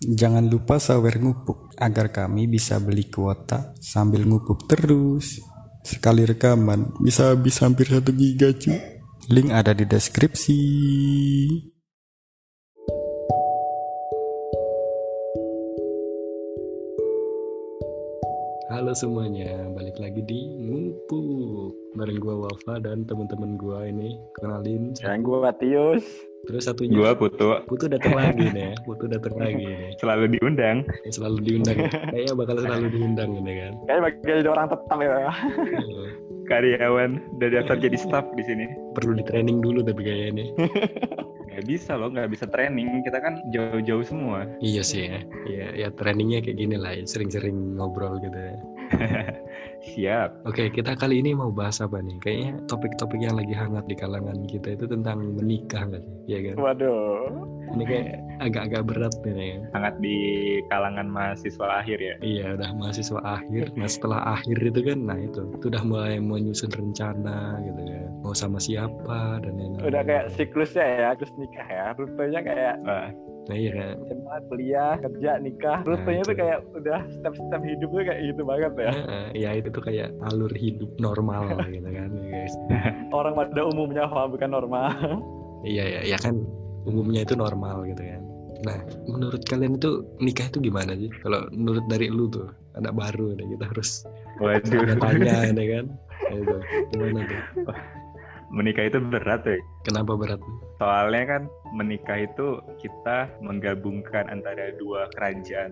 Jangan lupa sawer ngupuk agar kami bisa beli kuota sambil ngupuk terus. Sekali rekaman bisa habis hampir satu giga cuy. Link ada di deskripsi. Halo semuanya, balik lagi di Ngumpuk bareng gua Wafa dan teman-teman gua ini. Kenalin, Dan gue Matius. terus satunya Gua Putu Putu datang lagi nih ya. Putu datang lagi nih. selalu diundang. Selalu diundang. Kayaknya bakal selalu diundang ini kan. Kayaknya bagi jadi orang tetap ya. Karyawan dari daftar jadi staff di sini. Perlu di training dulu tapi kayaknya ini. Nggak bisa loh, nggak bisa training. Kita kan jauh-jauh semua. Iya sih ya. Iya, ya trainingnya kayak gini lah, ya. sering-sering ngobrol gitu ya. Siap. Oke, kita kali ini mau bahas apa nih? Kayaknya topik-topik yang lagi hangat di kalangan kita itu tentang menikah nggak sih? Iya kan? Waduh. Ini kayak agak-agak berat nih ya. Sangat di kalangan mahasiswa akhir ya. Iya, udah mahasiswa akhir. Nah, setelah akhir itu kan, nah itu, itu udah mulai menyusun rencana gitu kan. Mau sama siapa dan lain-lain. Udah kayak siklusnya ya, terus nikah ya. Rutenya kayak Wah, Nah iya kan. SMA, kuliah, kerja, nikah. Rutenya itu. tuh kayak udah step-step hidup tuh kayak gitu banget ya. Nah, ya itu tuh kayak alur hidup normal gitu kan ya guys. Orang pada umumnya paham bukan normal. Iya ya, ya kan umumnya itu normal gitu kan. Nah, menurut kalian itu nikah itu gimana sih? Kalau menurut dari lu tuh, anak baru nih kita harus waduh. tanya-tanya ya kan. Nah, itu gimana tuh? Menikah itu berat ya. Kenapa berat? Soalnya kan menikah itu kita menggabungkan antara dua kerajaan.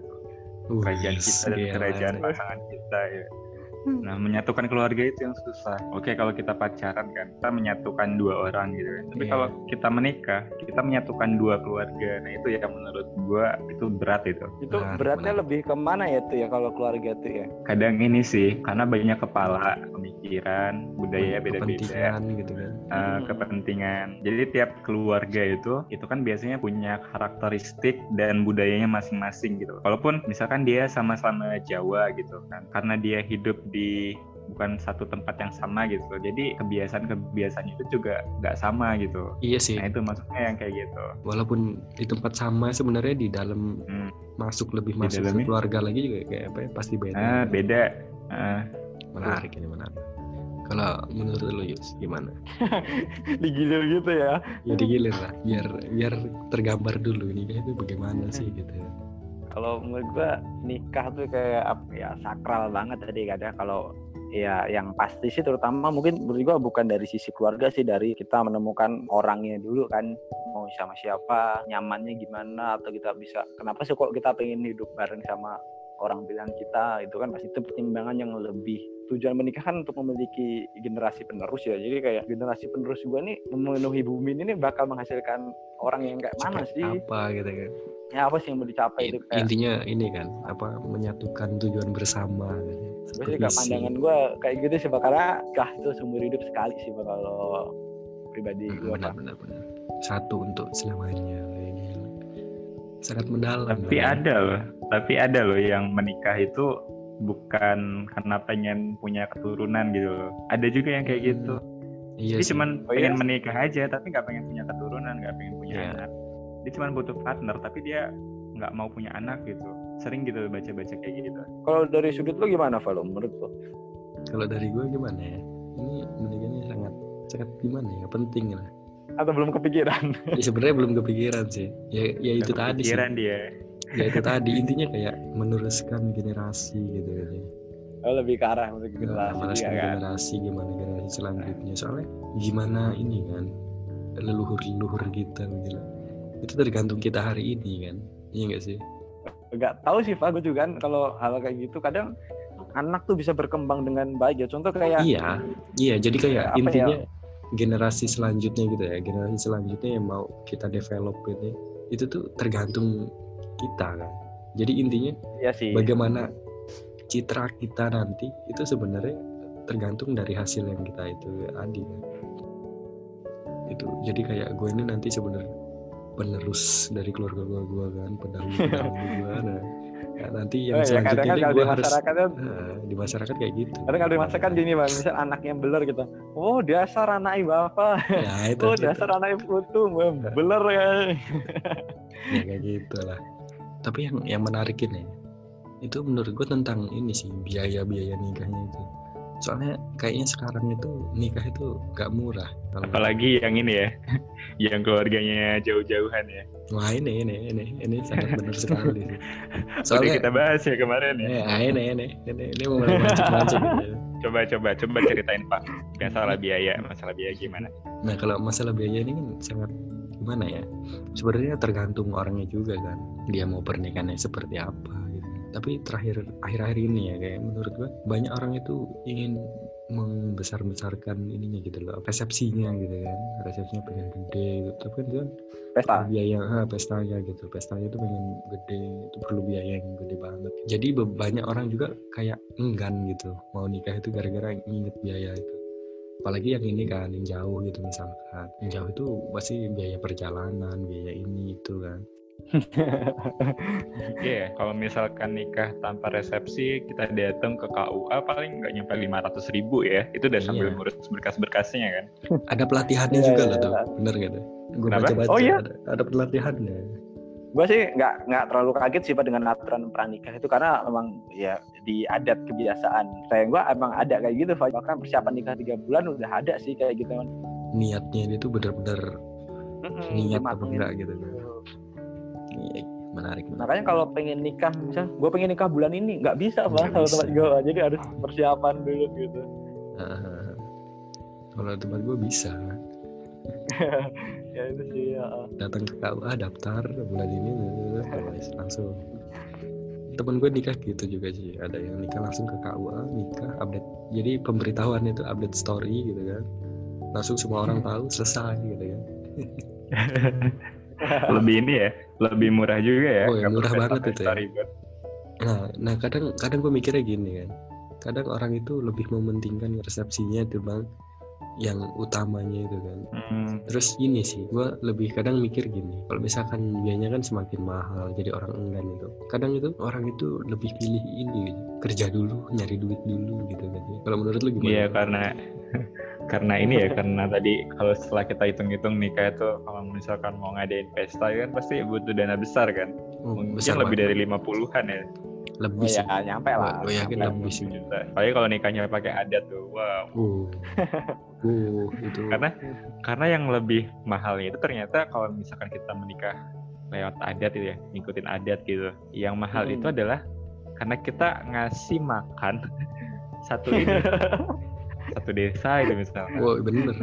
Uh, Kerajaan kita dan kerajaan pasangan kita ya. Nah, menyatukan keluarga itu yang susah. Oke, kalau kita pacaran kan, kita menyatukan dua orang gitu kan. Tapi Iya. kalau kita menikah, kita menyatukan dua keluarga. Nah, itu yang menurut gua itu berat itu. Itu Benar, beratnya benar. lebih ke mana ya tuh ya kalau keluarga tuh ya? Kadang ini sih, karena banyak kepala, pemikiran, budaya beda-beda, kepentingan gitu kan. eh, Hmm. kepentingan. Jadi tiap keluarga itu, itu kan biasanya punya karakteristik dan budayanya masing-masing gitu. Walaupun misalkan dia sama-sama Jawa gitu kan, karena dia hidup di bukan satu tempat yang sama gitu. Jadi kebiasaan-kebiasaannya itu juga nggak sama gitu. Iya sih. Nah itu maksudnya yang kayak gitu. Walaupun di tempat sama sebenarnya di dalam Hmm. masuk lebih Di masuk ke dalamnya? keluarga lagi juga kayak apa ya pasti beda. Ah beda. Ah, Menarik ini menarik. Kalau menurut lu Yus gimana? Digilir gitu ya. Ya digilir lah, biar biar tergambar dulu nikah itu bagaimana sih gitu. Kalau menurut gua nikah tuh kayak apa ya sakral banget tadi kadang kalau ya yang pasti sih terutama mungkin menurut gua bukan dari sisi keluarga sih dari kita menemukan orangnya dulu kan mau sama siapa nyamannya gimana atau kita bisa kenapa sih kok kita pengen hidup bareng sama orang pilihan kita itu kan pasti itu pertimbangan yang lebih tujuan menikah kan untuk memiliki generasi penerus ya jadi kayak generasi penerus gua nih memenuhi bumi ini bakal menghasilkan orang yang kayak mana Seperti sih Apa gitu kan. ya apa sih yang mau dicapai itu kayak Intinya ini kan apa menyatukan tujuan bersama gitu. Gue sih gak pandangan gue kayak gitu sih karena kah itu seumur hidup sekali sih Pak, kalau pribadi Hmm, gue benar benar benar. Satu untuk selamanya. kayak gila. Sangat mendalam. tapi ada loh. Tapi ada loh yang menikah itu bukan karena pengen punya keturunan gitu loh. Ada juga yang kayak gitu. Iya dia sih. cuman Oh, pengen iya? menikah aja tapi nggak pengen punya keturunan nggak pengen punya Iya. anak dia cuman butuh partner tapi dia nggak mau punya anak gitu sering gitu baca-baca kayak gitu kalau dari sudut lo gimana Valo menurut lo Kalau dari gue gimana ya? Ini menikahnya sangat sangat gimana ya? Penting lah. atau belum kepikiran Ya sebenarnya belum kepikiran sih. Ya ya itu tadi sih. kepikiran dia Ya itu tadi intinya kayak meneruskan generasi gitu kan. ya. oh, lebih ke arah untuk generasi meneruskan juga kan generasi gimana generasi selanjutnya soalnya gimana ini kan leluhur-leluhur kita gitu. Itu tergantung kita hari ini kan. Iya enggak sih? nggak tahu sih Pak gue juga kan kalau hal kayak gitu kadang anak tuh bisa berkembang dengan baik ya contoh kayak Iya. Iya, jadi kayak Apa ya? intinya generasi selanjutnya gitu ya. Generasi selanjutnya yang mau kita develop ini itu tuh tergantung kita kan. Jadi intinya ya sih. bagaimana citra kita nanti itu sebenarnya tergantung dari hasil yang kita itu adi kan. itu jadi kayak gue ini nanti sebenarnya penerus dari keluarga gue gue kan pendahulu pendahulu gue nah, ya, nanti yang oh, ya kadang selanjutnya kan ini kalau gue di harus masyarakatnya nah, di masyarakat kayak gitu. Kadang kalau di masyarakat gini bang misal anaknya beler gitu oh dasar anak bapak ya itu, oh itu. dasar anak putu beler ya. Ya kayak gitu lah tapi yang yang menarik ini itu menurut gue tentang ini sih biaya-biaya nikahnya itu soalnya kayaknya sekarang itu nikah itu gak murah Kalau- Apalagi yang ini ya, yang keluarganya jauh-jauhan ya. wah ini ini ini ini sangat benar sekali sih. Soalnya kita bahas ya kemarin ya. ah, ini ini ini ini mau mancing-mancing gitu. Coba coba coba ceritain Pak. Masalah biaya, masalah biaya gimana? Nah kalau masalah biaya ini kan sangat gimana ya? Sebenarnya tergantung orangnya juga kan. Dia mau pernikahannya seperti apa gitu. Tapi terakhir akhir-akhir ini ya kayak menurut gua banyak orang itu ingin membesar-besarkan ininya gitu loh resepsinya gitu kan resepsinya pengen gede gitu tapi kan itu kan Pesta. biaya ah, pestanya gitu pestanya itu pengen gede itu perlu biaya yang gede banget jadi banyak orang juga kayak enggan gitu mau nikah itu gara-gara inget biaya itu apalagi yang ini kan yang jauh gitu misalkan yang jauh itu pasti biaya perjalanan biaya ini itu kan Iya, kalau misalkan nikah tanpa resepsi, kita datang ke KUA paling nggak nyampe 500 ribu ya. Itu udah sambil Iya. ngurus berkas-berkasnya kan. ada pelatihannya Iya, juga iya, loh tuh iya. bener gak tuh gue baca-baca Oh, iya? ada, ada pelatihannya gue sih nggak nggak terlalu kaget sih pak dengan aturan pranikah itu karena memang ya di adat kebiasaan saya gue emang ada kayak gitu Pak. bahkan persiapan nikah tiga bulan udah ada sih kayak gitu. Niatnya dia tuh bener-bener Mm-mm, niat apa enggak gitu kan. Iya, menarik menarik. makanya kalau pengen nikah misal gue pengen nikah bulan ini nggak bisa pak kalau tempat gue jadi harus persiapan dulu gitu. Ah, kalau tempat gue bisa ya itu sih ya. datang ke KUA daftar bulan ini langsung temen gue nikah gitu juga sih ada yang nikah langsung ke KUA nikah update jadi pemberitahuan itu update story gitu kan langsung semua orang tahu selesai gitu kan lebih ini ya, lebih murah juga ya. Oh, ya, murah banget itu ya. ribet. nah nah kadang kadang gue mikirnya gini kan kadang orang itu lebih mementingkan resepsinya dibanding yang utamanya itu kan Hmm, Terus gini sih, gue lebih kadang mikir gini, kalau misalkan biayanya kan semakin mahal, jadi orang enggan itu. Kadang itu orang itu lebih pilih ini, gitu. kerja dulu, nyari duit dulu gitu kan. Kalau menurut lu gimana? Iya karena karena ini ya karena tadi kalau setelah kita hitung-hitung nikah itu kalau misalkan mau ngadain pesta kan pasti butuh dana besar kan. Oh, Mungkin besar lebih banget. dari 50-an ya. Lebih sih. ya nyampe lah Gue yakin nyampe. lebih sih. juta. Apalagi kalau nikahnya pakai adat tuh. Wow. Uh, uh, itu. Karena karena yang lebih mahalnya itu ternyata kalau misalkan kita menikah lewat adat itu ya, ngikutin adat gitu. Yang mahal Hmm. itu adalah karena kita ngasih makan satu ini satu desa itu misalnya. Wow, bener.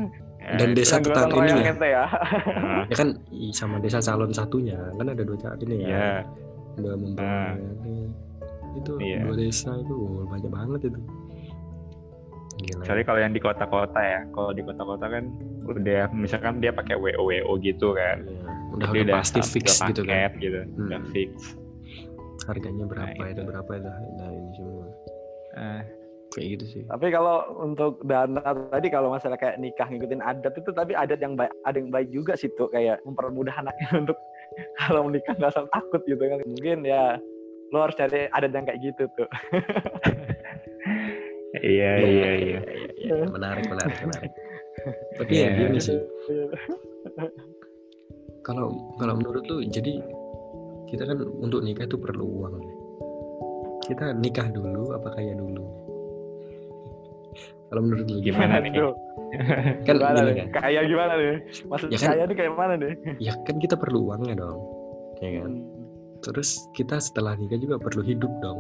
Ya, Dan desa tetang gotong ini royong ya. ya nah, Ya kan sama desa calon satunya kan ada dua calon ini ya. Iya. Udah membawa itu Iya. dua desa itu oh, banyak banget itu. Gila. Kecuali kalau yang di kota-kota ya. Kalau di kota-kota kan udah misalkan dia pakai WO WO gitu kan. Iya, Udah, Jadi udah pasti udah fix gitu kan. gitu. Hmm. Udah fix. harganya berapa Nah, itu itu. berapa itu nah ini semua Eh, kayak gitu sih tapi kalau untuk dana tadi kalau masalah kayak nikah ngikutin adat itu tapi adat yang baik ada yang baik juga sih tuh kayak mempermudah anaknya untuk kalau menikah nggak usah takut gitu kan mungkin ya lo harus cari adat yang kayak gitu tuh. Iya iya iya. iya. menarik menarik menarik. Tapi ya Iya. gini sih. Kalau kalau menurut lu jadi kita kan untuk nikah itu perlu uang. Ya. kita nikah dulu apa kaya dulu? Kalau menurut lu Gimana? Nih? Aduh, kan gimana gini nih? kan? Kayak gimana nih? Maksud Ya kan- kaya nih kayak mana nih? Ya kan kita perlu uangnya dong ya kan terus kita setelah nikah juga perlu hidup dong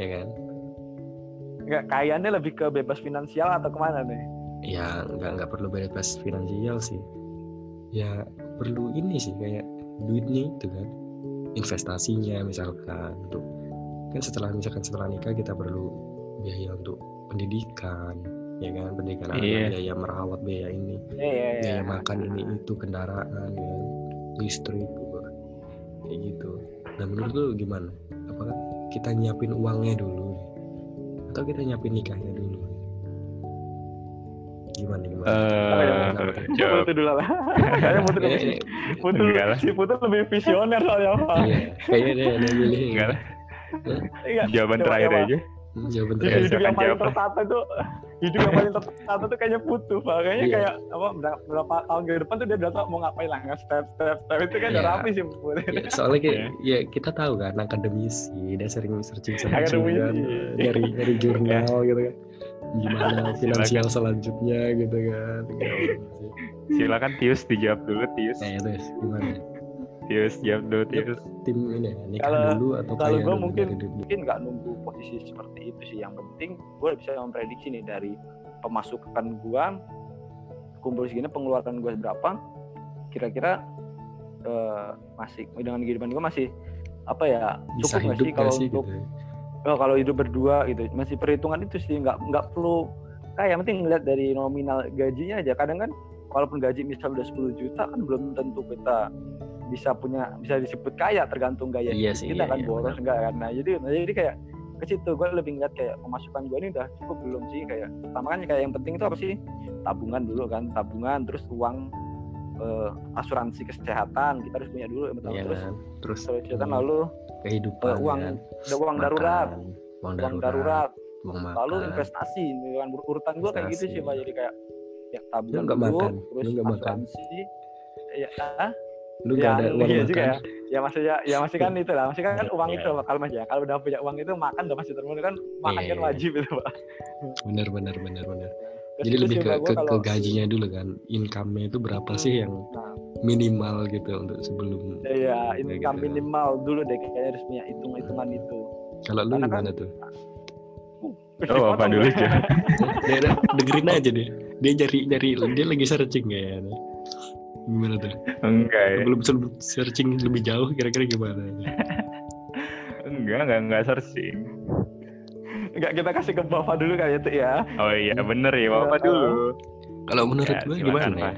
ya kan? Nggak kayanya lebih ke bebas finansial atau ke mana nih? Ya nggak nggak perlu bebas finansial sih. Ya perlu ini sih kayak duitnya itu kan. Investasinya misalkan untuk kan setelah misalkan setelah nikah kita perlu biaya untuk pendidikan ya kan? Pendidikan anak Iya. biaya merawat biaya ini iya iya iya. biaya makan ini itu kendaraan ya kan, listrik juga. kayak gitu nah menurut lu gimana? Apakah kita nyiapin uangnya dulu? Atau kita nyiapin nikahnya dulu? Gimana gimana? Eh, jawab. Putu dulu lah. Kayaknya Putu lebih ini- Putu Enggak lah. si Putu lebih visioner soalnya Pak. iya, kayaknya dia milih Enggak lah, Iya, jawaban terakhir aja. Jawaban Hidup, Iya, yang paling tertata tuh hidup yang paling tertata tuh kayaknya butuh makanya Iya. kayak apa berapa, berapa tahun ke depan tuh dia udah tau mau ngapain lah nggak step step step itu kan udah Iya. rapi sih ya, soalnya kayak ya kita tahu kan akademisi dia sering searching searching Akademisi. kan dari dari jurnal gitu kan gimana finansial selanjutnya gitu kan Ya. Silakan Tius dijawab dulu Tius. nah itu gimana Tius jawab dulu Tius. tim ini ya, nikah Kalau- dulu atau kalau dulu mungkin dulu? mungkin nggak nunggu posisi seperti itu sih yang penting gue bisa memprediksi nih dari pemasukan gua kumpul segini pengeluaran gue berapa kira-kira eh, masih dengan kehidupan gue masih apa ya bisa cukup nggak hidup sih kalau sih untuk gitu oh, kalau hidup berdua gitu masih perhitungan itu sih nggak nggak perlu kayak yang penting ngeliat dari nominal gajinya aja kadang kan walaupun gaji misal udah 10 juta kan belum tentu kita bisa punya bisa disebut kaya tergantung gaya Iya hidup sih, kita iya, kan iya, boros enggak kan. Nah jadi nah, jadi kayak ke situ gue lebih ngeliat kayak pemasukan gue ini udah cukup belum sih kayak pertama kan kayak yang penting itu apa sih? Tabungan dulu kan tabungan terus uang eh, asuransi kesehatan kita harus punya dulu yang pertama Iya terus kan terus kesehatan lalu kehidupan eh, uang ada uang darurat. makan, uang uang darurat, darurat. uang makan. lalu investasi gitu kan. Urutan gue kayak gitu sih pak jadi kayak ya tabungan dulu makan? terus nggak makan? asuransi ya ah, lu ya, gak ada uang iya makan juga ya ya maksudnya ya masih kan itu lah masih kan, kan uang Iya. itu kalau mas ya kalau udah punya uang itu makan udah pasti terpenuhi kan makan Iya, kan iya. wajib itu pak benar benar benar benar Terus jadi lebih ke, ke, gua ke kalau- gajinya dulu kan income-nya itu berapa sih yang nah, minimal gitu untuk sebelum ya Kayak income gitu. minimal dulu deh kayaknya harus punya hitung hitungan itu kalau lu Karena kan- gimana tuh Oh, apa dulu. Cak? dia, dia- dengerin aja deh dia nyari nyari dia lagi searching kayaknya gimana tuh Enggak ya. belum searching lebih jauh kira-kira gimana Enggak, enggak, enggak searching. Enggak kita kasih ke Bapak dulu kali itu ya. Oh iya, bener ya, Bapak Ya, dulu. kalau menurut Ya, gua silakan, gimana ya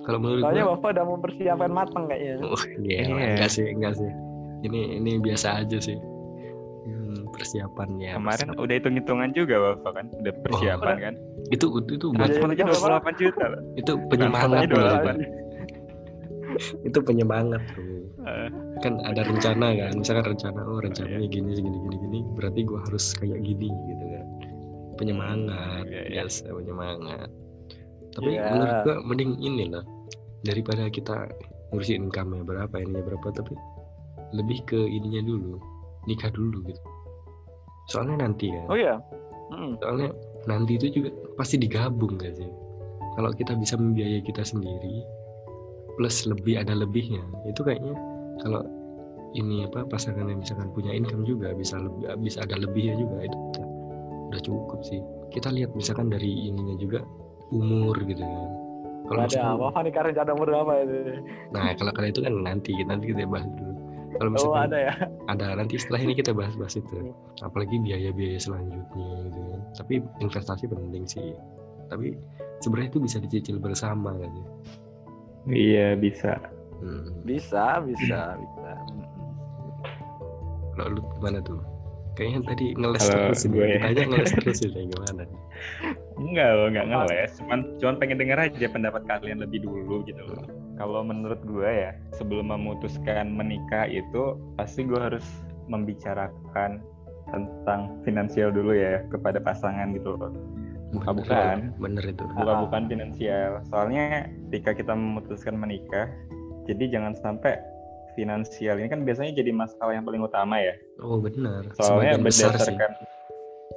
kalau menurut Soalnya gua Bapak udah mempersiapkan matang kayaknya. oh iya Iya. enggak sih enggak sih ini ini biasa aja sih Hmm, persiapan ya Kemarin persiapan. udah hitung-hitungan juga Bapak kan, udah persiapan kan. Itu itu itu buat Iya, Transport aja iya, 28 juta loh. itu penyemangat Transportnya loh, 28. Pak. itu penyemangat tuh Eh, kan ada rencana kan misalkan rencana oh rencananya Iya. gini segini gini gini berarti gua harus kayak gini gitu kan penyemangat Iya, iya. biasa penyemangat tapi Iya. menurut gua mending ini lah daripada kita ngurusin income berapa ininya berapa tapi lebih ke ininya dulu nikah dulu gitu soalnya nanti kan Oh iya. Mm. soalnya nanti itu juga pasti digabung gak sih kalau kita bisa membiayai kita sendiri plus lebih ada lebihnya itu kayaknya kalau ini apa pasangan yang misalkan punya income juga bisa lebih bisa ada lebihnya juga itu udah, udah cukup sih kita lihat misalkan dari ininya juga umur gitu kan kalau Ada Bapak nih karena ada umur berapa itu? nah kalau kalau itu kan nanti nanti kita bahas dulu kalau Oh misalkan ada ya. Ada nanti setelah ini kita bahas-bahas itu. Apalagi biaya-biaya selanjutnya gitu kan tapi investasi penting sih. Tapi sebenarnya itu bisa dicicil bersama kan ya? Iya, bisa. hmm. Bisa, bisa, bisa. kalau lu gimana tuh kayaknya tadi ngeles Kalau terus ini gue ya. ditanya ngeles terus ini gimana Enggak loh, enggak ngeles. Cuman, cuman pengen denger aja pendapat kalian lebih dulu gitu loh. Kalau menurut gue ya, sebelum memutuskan menikah itu pasti gue harus membicarakan tentang finansial dulu ya kepada pasangan gitu loh. Bener, bukan. bener itu Bukan Ah. bukan finansial. Soalnya ketika kita memutuskan menikah, jadi jangan sampai finansial ini kan biasanya jadi masalah yang paling utama ya. oh benar Soalnya Sebagian besar berdasarkan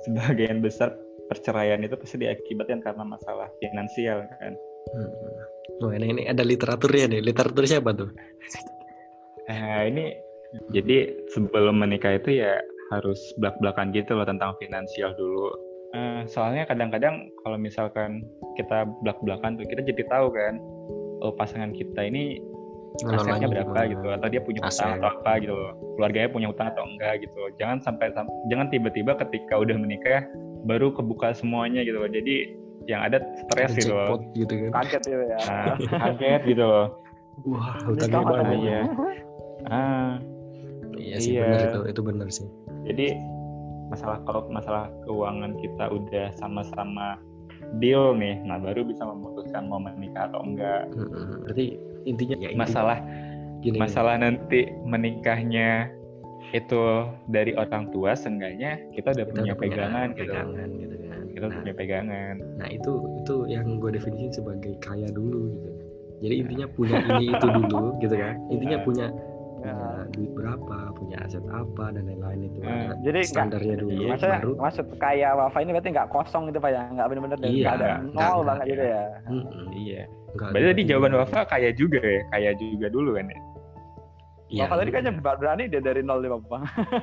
sebagian besar perceraian itu pasti diakibatkan karena masalah finansial kan. hmm. oh ini, ini ada literaturnya nih literatur siapa tuh Nah, ini jadi sebelum menikah itu ya harus belak-belakan gitu loh tentang finansial dulu. Eh, soalnya kadang-kadang kalau misalkan kita belak-belakan tuh kita jadi tahu kan, oh pasangan kita ini asetnya berapa gimana? gitu, atau dia punya Aset. utang atau apa gitu, keluarganya punya utang atau enggak gitu. Jangan sampai sam- jangan tiba-tiba ketika udah menikah baru kebuka semuanya gitu loh. Jadi yang ada stres gitu loh. gitu kan Kaget itu ya. Nah, kaget gitu loh. wah makan banyak iya. Ah, iya sih Iya. benar itu itu benar sih Jadi masalah kalau masalah keuangan kita udah sama-sama deal nih, nah baru bisa memutuskan mau menikah atau enggak. Berarti intinya ya intinya Masalah gini, gini. masalah nanti menikahnya itu dari orang tua seenggaknya kita udah kita punya udah punya pegangan gitu pegangan gitu kan. Kita nah, punya pegangan. Nah itu itu yang gue definisiin sebagai kaya dulu gitu. Jadi intinya punya ini itu dulu gitu kan. Intinya Nah. punya Ya. punya duit berapa punya aset apa dan lain-lain itu Nah, ada jadi standarnya dulu. Iya, Maksudnya baru maksud kaya Wafa ini berarti nggak kosong gitu Pak ya? Nggak benar-benar dari Iya, nggak ada nol banget gitu ya. Mm-mm. iya Nggak berarti tadi jawaban Wafa kaya juga ya kaya juga dulu kan ya? Iya, Wafa tadi kayaknya berani dia dari nol dia Bapak.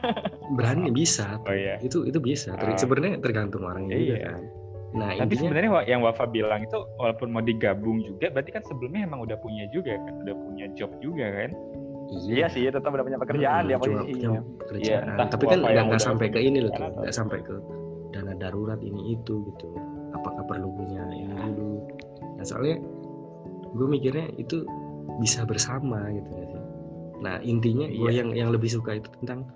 berani bisa. oh iya. Itu itu bisa. Ter- Ah. sebenarnya tergantung orangnya juga Iya. kan. Nah tapi intinya sebenarnya yang Wafa bilang itu walaupun mau digabung juga berarti kan sebelumnya emang udah punya juga kan? Udah punya job juga kan? Iya. Sih, tetap udah punya pekerjaan Hmm, dia posisinya. punya pekerjaan. Iya, entah tapi kan nggak sampai ke ini loh nggak sampai ke dana darurat ini itu gitu. Apakah perlu punya ini dulu? Nah soalnya gue mikirnya itu bisa bersama gitu ya sih nah intinya gue Iya. yang yang lebih suka itu tentang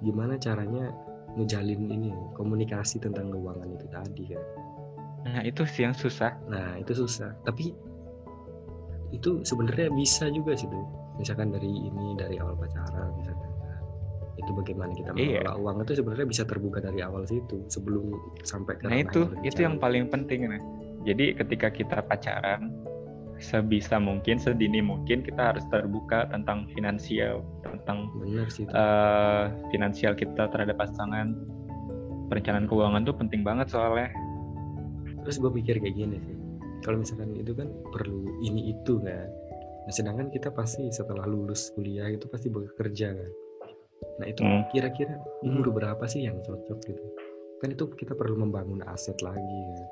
gimana caranya ngejalin ini komunikasi tentang keuangan itu tadi kan nah itu sih yang susah Nah itu susah. Tapi itu sebenarnya bisa juga sih tuh. Misalkan dari ini dari awal pacaran misalkan. Itu bagaimana kita Iya. mengelola uang itu sebenarnya bisa terbuka dari awal situ sebelum sampai ke nah itu itu yang paling penting nah jadi ketika kita pacaran sebisa mungkin sedini mungkin kita harus terbuka tentang finansial tentang bener sih eh, finansial kita terhadap pasangan perencanaan keuangan tuh penting banget soalnya Terus gue pikir kayak gini sih. Kalau misalkan itu kan perlu ini itu kan. Nah sedangkan kita pasti setelah lulus kuliah itu pasti bekerja kan. Nah itu Hmm. kira-kira umur berapa sih yang cocok gitu? Kan itu kita perlu membangun aset lagi kan.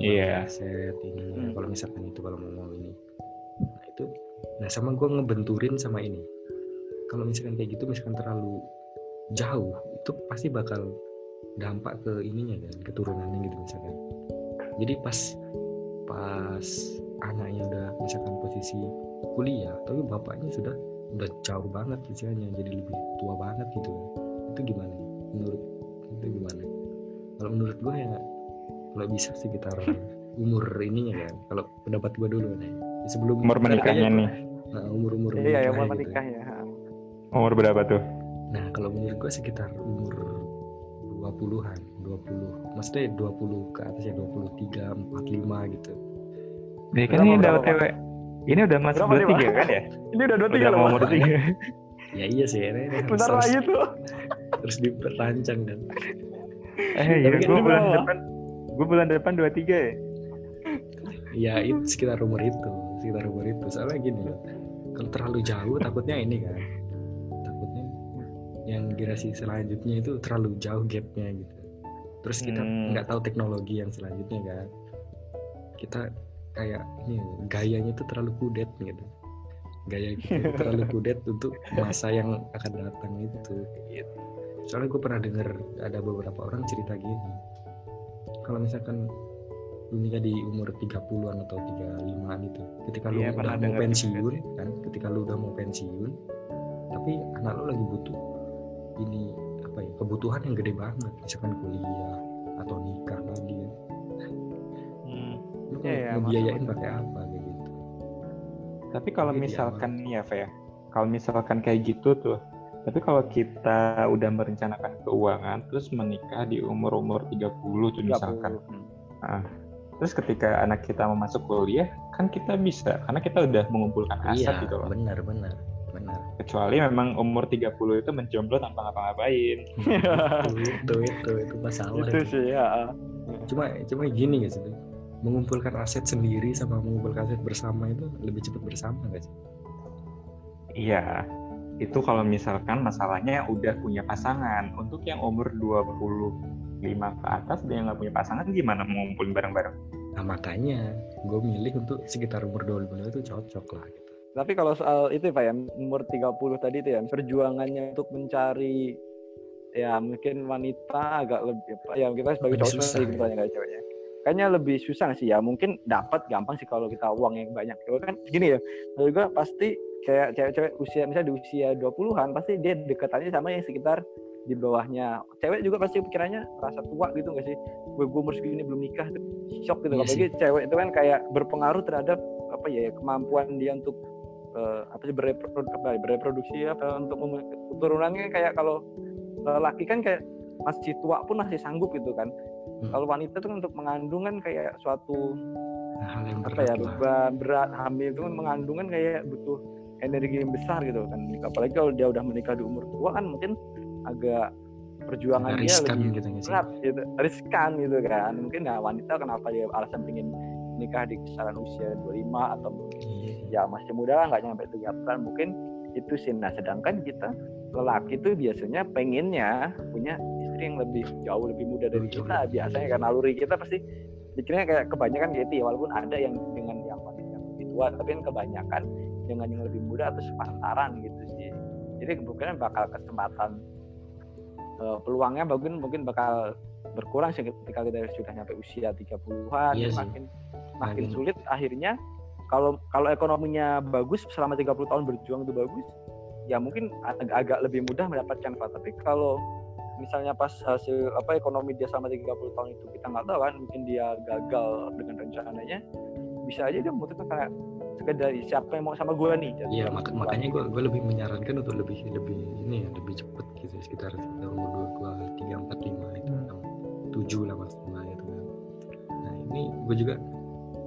Iya. Aset ini. Hmm. Kalau misalkan itu kalau mau ini. Nah itu. Nah sama gue ngebenturin sama ini. Kalau misalkan kayak gitu misalkan terlalu jauh itu pasti bakal dampak ke ininya kan keturunannya gitu misalkan jadi pas pas anaknya udah misalkan posisi kuliah tapi bapaknya sudah udah jauh banget usianya jadi lebih tua banget gitu itu gimana menurut itu gimana kalau menurut gue ya kalau bisa sekitar umur ininya kan kalau pendapat gue dulu nih sebelum umur menikahnya nih nah, umur umur Iya, yang mau gitu. menikah ya. umur berapa tuh Nah, kalau menurut gue sekitar umur 20-an, 20. Maksudnya 20 ke atas ya 23, 45 gitu. Nih kan ini udah OTW ini udah masuk Berapa nih, dua tiga Pak? kan ya Ini udah dua tiga udah loh. umur tiga Ya iya sih, ini, ini Bentar lagi tuh. harus diperancang kan. eh ya kan gue ini bulan depan gue bulan depan dua tiga ya Ya itu sekitar umur itu, sekitar umur itu. Soalnya gini loh, kalau terlalu jauh takutnya ini kan. Takutnya yang generasi selanjutnya itu terlalu jauh gapnya gitu. Terus kita Hmm. nggak tahu teknologi yang selanjutnya kan. Kita kayak ini gayanya itu terlalu kudet gitu. Gaya kita itu terlalu kudet untuk masa yang akan datang itu. Gitu. Soalnya gue pernah dengar ada beberapa orang cerita gini. Kalau misalkan lu nikah di umur 30-an atau 35-an itu. Ketika lu Iya, udah mau juga pensiun sih. kan, ketika lu udah mau pensiun, tapi anak lu lagi butuh ini apa ya kebutuhan yang gede banget, misalkan kuliah atau nikah tadi kan. Hmm. Lu Iya, iya, ngebiayain pakai apa kayak gitu. Tapi kalau misalkan nih ya, Fe, ya, kalau misalkan kayak gitu tuh, tapi kalau kita udah merencanakan keuangan, terus menikah di umur-umur 30 tuh misalkan, 30. Ah, terus ketika anak kita mau masuk kuliah, kan kita bisa, karena kita udah mengumpulkan aset Iya, gitu loh. benar benar benar. Kecuali memang umur 30 itu menjomblo tanpa ngapa-ngapain. itu, itu itu itu masalah. itu sih ya. Cuma cuma gini guys, mengumpulkan aset sendiri sama mengumpulkan aset bersama itu lebih cepat bersama guys. Iya, itu kalau misalkan masalahnya udah punya pasangan. Untuk yang umur 25 ke atas dia nggak punya pasangan, gimana mau ngumpulin bareng-bareng? Nah makanya gue milih untuk sekitar umur 25 itu cocok lah gitu. Tapi kalau soal itu Pak ya, umur 30 tadi itu ya, perjuangannya untuk mencari ya mungkin wanita agak lebih ya kita sebagai Lebih cowok susah, sendiri gitu ya. banyak kayak ceweknya. Kayaknya lebih susah sih ya. Mungkin dapat gampang sih kalau kita uang yang banyak. Kalau kan gini ya, menurut gua pasti kayak cewek-cewek usia misalnya di usia 20-an pasti dia dekatannya sama yang sekitar di bawahnya. Cewek juga pasti pikirannya rasa tua gitu nggak sih? Gue gue umur segini belum nikah, shock gitu. Iya Apalagi cewek itu kan kayak berpengaruh terhadap apa ya kemampuan dia untuk uh, apa sih bereproduksi apa, ya, bereproduksi apa untuk keturunannya kayak kalau laki kan kayak masih tua pun masih sanggup gitu kan hmm. kalau wanita tuh untuk mengandung kan kayak suatu hal yang berat apa ya beban berat hamil itu kan mengandung kan kayak butuh energi yang besar gitu kan. Apalagi kalau dia udah menikah di umur tua kan mungkin agak perjuangan dia lebih gitu, berat gitu. Riskan gitu kan. Mungkin nggak wanita kenapa dia alasan pengen nikah di kisaran usia 25 atau iya. ya masih muda lah nggak nyampe 30 mungkin itu sih. Nah sedangkan kita lelaki itu biasanya pengennya punya istri yang lebih jauh lebih muda dari Betul. kita. biasanya karena naluri kita pasti pikirnya kayak kebanyakan gitu ya walaupun ada yang dengan yang wanita yang lebih tua tapi kan kebanyakan dengan yang lebih muda atau sepantaran gitu sih. Jadi kemungkinan bakal kesempatan uh, peluangnya mungkin mungkin bakal berkurang sih ketika kita sudah nyampe usia 30-an iya makin makin sulit akhirnya. Kalau kalau ekonominya bagus selama 30 tahun berjuang itu bagus ya mungkin agak, agak lebih mudah mendapatkan apa tapi kalau misalnya pas hasil apa ekonomi dia selama 30 tahun itu kita nggak tahu kan mungkin dia gagal dengan rencananya bisa aja dia memutuskan kayak sekedar siapa yang mau sama gue nih iya mak makanya gue gue lebih menyarankan untuk lebih lebih ini ya lebih cepet gitu sekitar sekitar umur dua tiga empat lima itu enam tujuh lah maksimal itu kan. Nah ini gue juga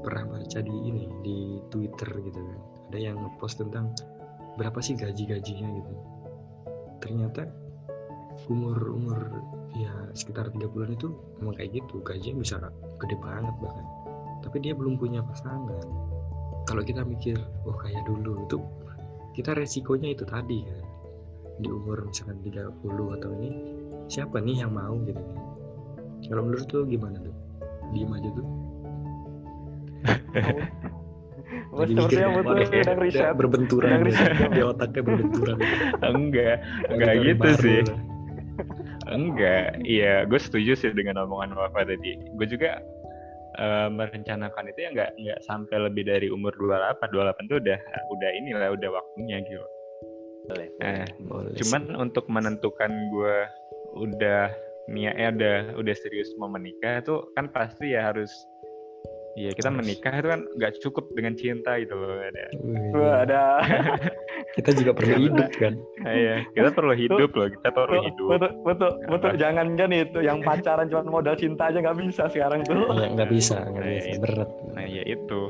pernah baca di ini di Twitter gitu kan. Ada yang post tentang berapa sih gaji-gajinya gitu. Ternyata umur umur ya sekitar tiga bulan itu emang kayak gitu gajinya bisa gede banget bahkan. Tapi dia belum punya pasangan kalau kita mikir oh kayak dulu itu kita resikonya itu tadi kan di umur misalkan 30 atau ini siapa nih yang mau gitu kalau menurut tuh gimana tuh diem aja tuh Jadi Sepertinya butuh sedang riset. Berbenturan riset. di otaknya berbenturan. enggak, enggak gitu sih. Enggak, iya gue setuju sih dengan omongan Wafa tadi. Gue juga uh, merencanakan itu ya enggak enggak sampai lebih dari umur 28. 28 tuh udah udah inilah udah waktunya gitu. Boleh. Nah, boleh cuman sih. untuk menentukan gue udah niatnya udah udah serius mau menikah tuh kan pasti ya harus Iya kita menikah itu kan nggak cukup dengan cinta gitu loh ada. Wah, ada. kita juga perlu hidup kan. Iya kita perlu hidup loh kita perlu hidup. Betul betul betul jangan kan itu yang pacaran cuma modal cinta aja nggak bisa sekarang tuh. Iya nggak bisa nggak nah, bisa berat. Nah ya itu.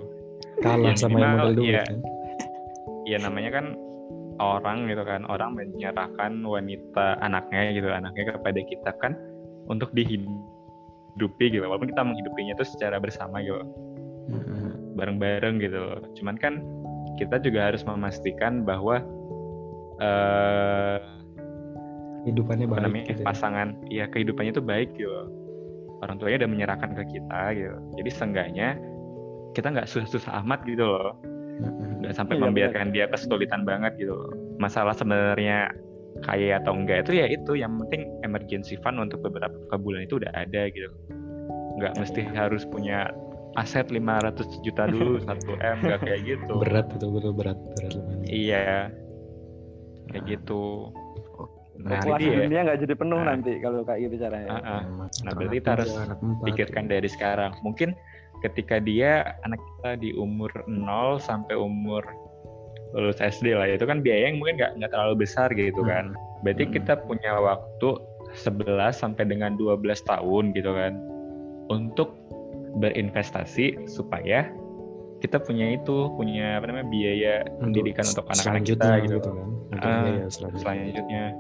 Kalah ya, sama yang modal dulu ya, kan. Iya namanya kan orang gitu kan orang menyerahkan wanita anaknya gitu anaknya kepada kita kan untuk dihidup hidupi gitu walaupun kita menghidupinya itu secara bersama gitu. Bareng-bareng gitu cuman kan kita juga harus memastikan bahwa uh, kehidupannya baik namanya, gitu. Ya. pasangan ya kehidupannya itu baik gitu orang tuanya udah menyerahkan ke kita gitu. Jadi seenggaknya kita nggak susah-susah amat gitu loh. Nggak sampai iya, membiarkan bener. dia kesulitan banget gitu masalah sebenarnya kaya atau enggak itu ya itu yang penting emergency fund untuk beberapa bulan itu udah ada gitu. Nggak mesti harus punya aset 500 juta dulu 1 m nggak kayak gitu. Berat betul betul berat berat iya. Kayak nah. gitu. Nah Kelas ya. dunia nggak jadi penuh nah, nanti kalau kayak gitu caranya. Uh, uh. nah berarti kita harus pikirkan dari sekarang. Mungkin ketika dia anak kita di umur 0 sampai umur lulus SD lah itu kan biaya yang mungkin nggak nggak terlalu besar gitu hmm. kan berarti hmm. kita punya waktu 11 sampai dengan 12 tahun gitu kan untuk berinvestasi supaya kita punya itu punya apa namanya biaya pendidikan untuk anak-anak kita gitu, gitu kan uh, selanjutnya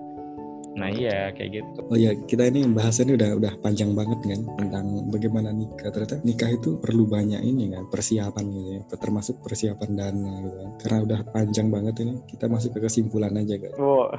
Nah iya kayak gitu. Oh ya kita ini bahasannya udah udah panjang banget kan tentang bagaimana nikah. Ternyata nikah itu perlu banyak ini kan persiapan gitu ya, termasuk persiapan dana gitu kan. Karena udah panjang banget ini kita masuk ke kesimpulan aja kan. Oh.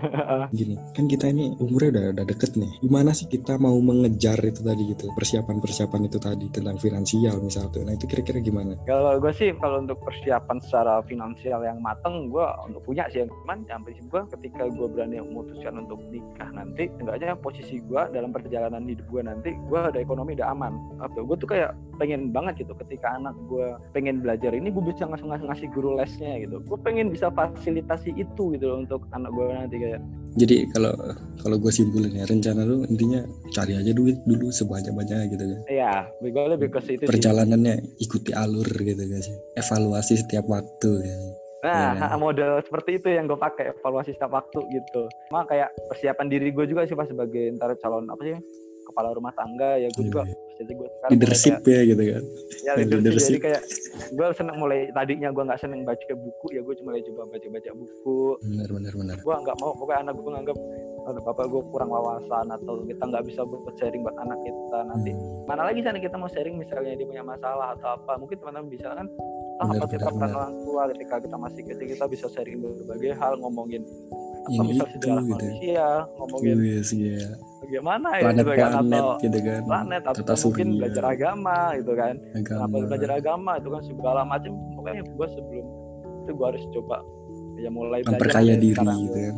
Gini kan kita ini umurnya udah udah deket nih. Gimana sih kita mau mengejar itu tadi gitu persiapan-persiapan itu tadi tentang finansial misal tuh. Nah itu kira-kira gimana? Kalau gue sih kalau untuk persiapan secara finansial yang mateng gue untuk punya sih. Cuman yang prinsip gue ketika gue berani memutuskan untuk nikah nah nanti enggaknya posisi gue dalam perjalanan hidup gue nanti gue ada ekonomi udah aman. Apa gue tuh kayak pengen banget gitu ketika anak gue pengen belajar ini gue bisa ngasih ngasih, ngasih guru lesnya gitu. Gue pengen bisa fasilitasi itu gitu loh untuk anak gue nanti kayak. Jadi kalau kalau gue simpulin ya rencana lu intinya cari aja duit dulu sebanyak banyaknya gitu kan. Iya gue lebih ke situ perjalanannya sih. ikuti alur gitu kan sih. Evaluasi setiap waktu ya Nah, Iya. model seperti itu yang gue pakai evaluasi setiap waktu gitu. Cuma kayak persiapan diri gue juga sih pas sebagai ntar calon apa sih kepala rumah tangga ya gue juga Iya. jadi gue sekarang leadership ya gitu kan kayak, ya, leadership. leadership. jadi kayak gue seneng mulai tadinya gue nggak seneng baca buku ya gue cuma mulai coba baca baca buku benar benar benar gue nggak mau pokoknya anak gue nganggap "Oh, bapak gue kurang wawasan atau kita nggak bisa buat sharing buat anak kita nanti Hmm. mana lagi sana kita mau sharing misalnya dia punya masalah atau apa mungkin teman-teman bisa kan Benar, apa kita peran orang tua ketika kita masih kecil kita bisa sharing berbagai hal ngomongin apa misal itu sejarah gitu. manusia ngomongin Wis, ya. bagaimana ya gitu kan planet-planet atau gitu kan. planet atau tata mungkin surya, belajar agama gitu kan. Agama. Kenapa belajar agama itu kan segala macam pokoknya gue sebelum itu gue harus coba ya mulai memperkaya diri sekarang. gitu kan.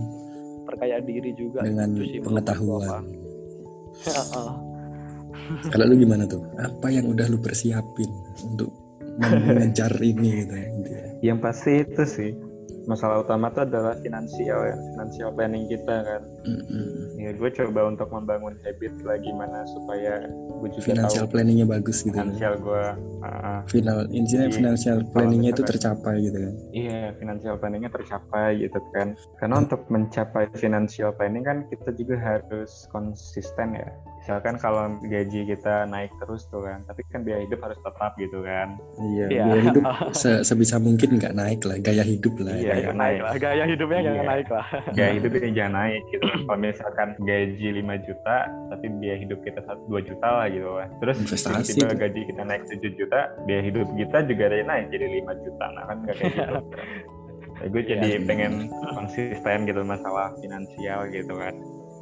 Perkaya diri juga dengan itu sih pengetahuan. Kalau lu gimana tuh? Apa yang udah lu persiapin untuk mengejar ini gitu ya intinya? Yang pasti itu sih masalah utama itu adalah finansial ya, financial planning kita kan. Mm-mm. Ya, gue coba untuk membangun habit lah gimana supaya gue juga financial tahu planningnya bagus gitu kan finansial gue. ah, final intinya financial planningnya itu tercapai gitu kan iya, financial planningnya tercapai gitu kan. Karena untuk mencapai financial planning kan kita juga harus konsisten ya. Misalkan kalau gaji kita naik terus tuh kan, tapi kan biaya hidup harus tetap gitu kan. iya Iya. biaya hidup se- sebisa mungkin nggak naik lah gaya hidup lah Iya, ya. Jangan naik lah gaya hidupnya jangan Iya. naik lah Gaya hidupnya jangan naik gitu. Kalau misalkan gaji 5 juta, tapi biaya hidup kita 2 juta lah gitu lah. Terus Investasi tuh. gaji kita naik 7 juta, biaya hidup kita juga ada naik jadi 5 juta. Nah kan gak kayak gitu. Ya, gue Iya. jadi pengen konsisten gitu masalah finansial gitu kan.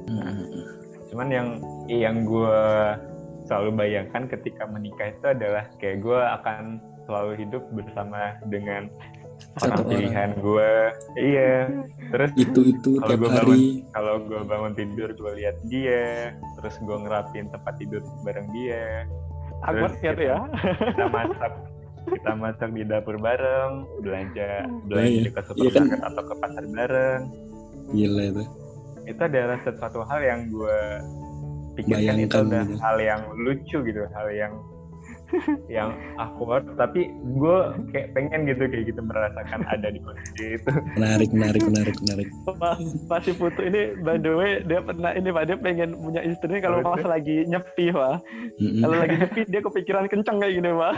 Mm-mm. Cuman yang yang gue selalu bayangkan ketika menikah itu adalah kayak gue akan selalu hidup bersama dengan Satu orang pilihan gue. Iya. Terus itu itu Kalau gua hari kalau gue bangun tidur gue lihat dia terus gue ngerapin tempat tidur bareng dia Terus gitu ya kita masak kita masak di dapur bareng belanja iya. belanja ke Iya kan? supermarket atau ke pasar bareng gila itu itu adalah sesuatu hal yang gue pikirkan itu Bayangkan udah gitu. hal yang lucu gitu hal yang yang awkward tapi gue kayak pengen gitu kayak gitu merasakan ada di kondisi itu menarik menarik menarik menarik Pak Pak si Putu ini by the way dia pernah ini Pak dia pengen punya istri kalau pas itu? lagi nyepi Pak Mm-mm. kalau lagi nyepi dia kepikiran kenceng kayak gini Pak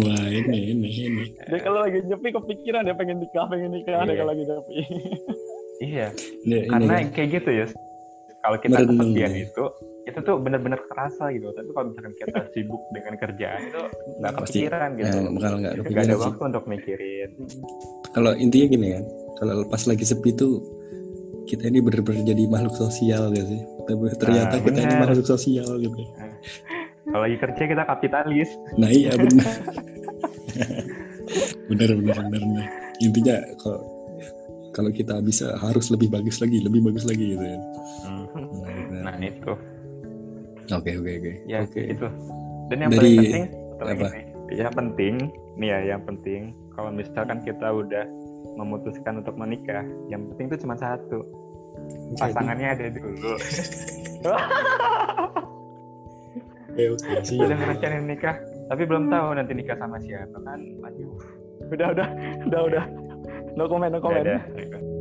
wah ini ini ini dia kalau lagi nyepi kepikiran dia pengen nikah pengen nikah dia Iya. kalau lagi nyepi iya. Ini, ini karena kan. kayak gitu ya kalau kita Merenung kesepian itu itu tuh benar-benar kerasa gitu. Tapi kalau misalkan kita sibuk dengan kerjaan itu nggak kepikiran gitu. Nah, bakal nggak nggak ada kepikiran sih. waktu untuk mikirin. Kalau intinya gini kan kalau pas lagi sepi tuh kita ini bener-bener jadi makhluk sosial gak sih? Tapi ternyata Nah, kita ini makhluk sosial gitu. Kalau lagi kerja kita kapitalis. Nah iya benar benar benar benar benar. intinya kalau kalau kita bisa harus lebih bagus lagi lebih bagus lagi gitu ya. Hmm. Nah, benar. nah. itu. Oke oke oke. Ya oke. itu. Dan yang Dari- paling penting apa? nih. yang penting nih ya yang penting kalau misalkan kita udah memutuskan untuk menikah yang penting itu cuma satu. Pasangannya ada dulu. Oke oke sih udah ngerencanain nikah tapi belum tahu nanti nikah sama siapa kan. Aduh. Udah udah udah udah No comen, no comen.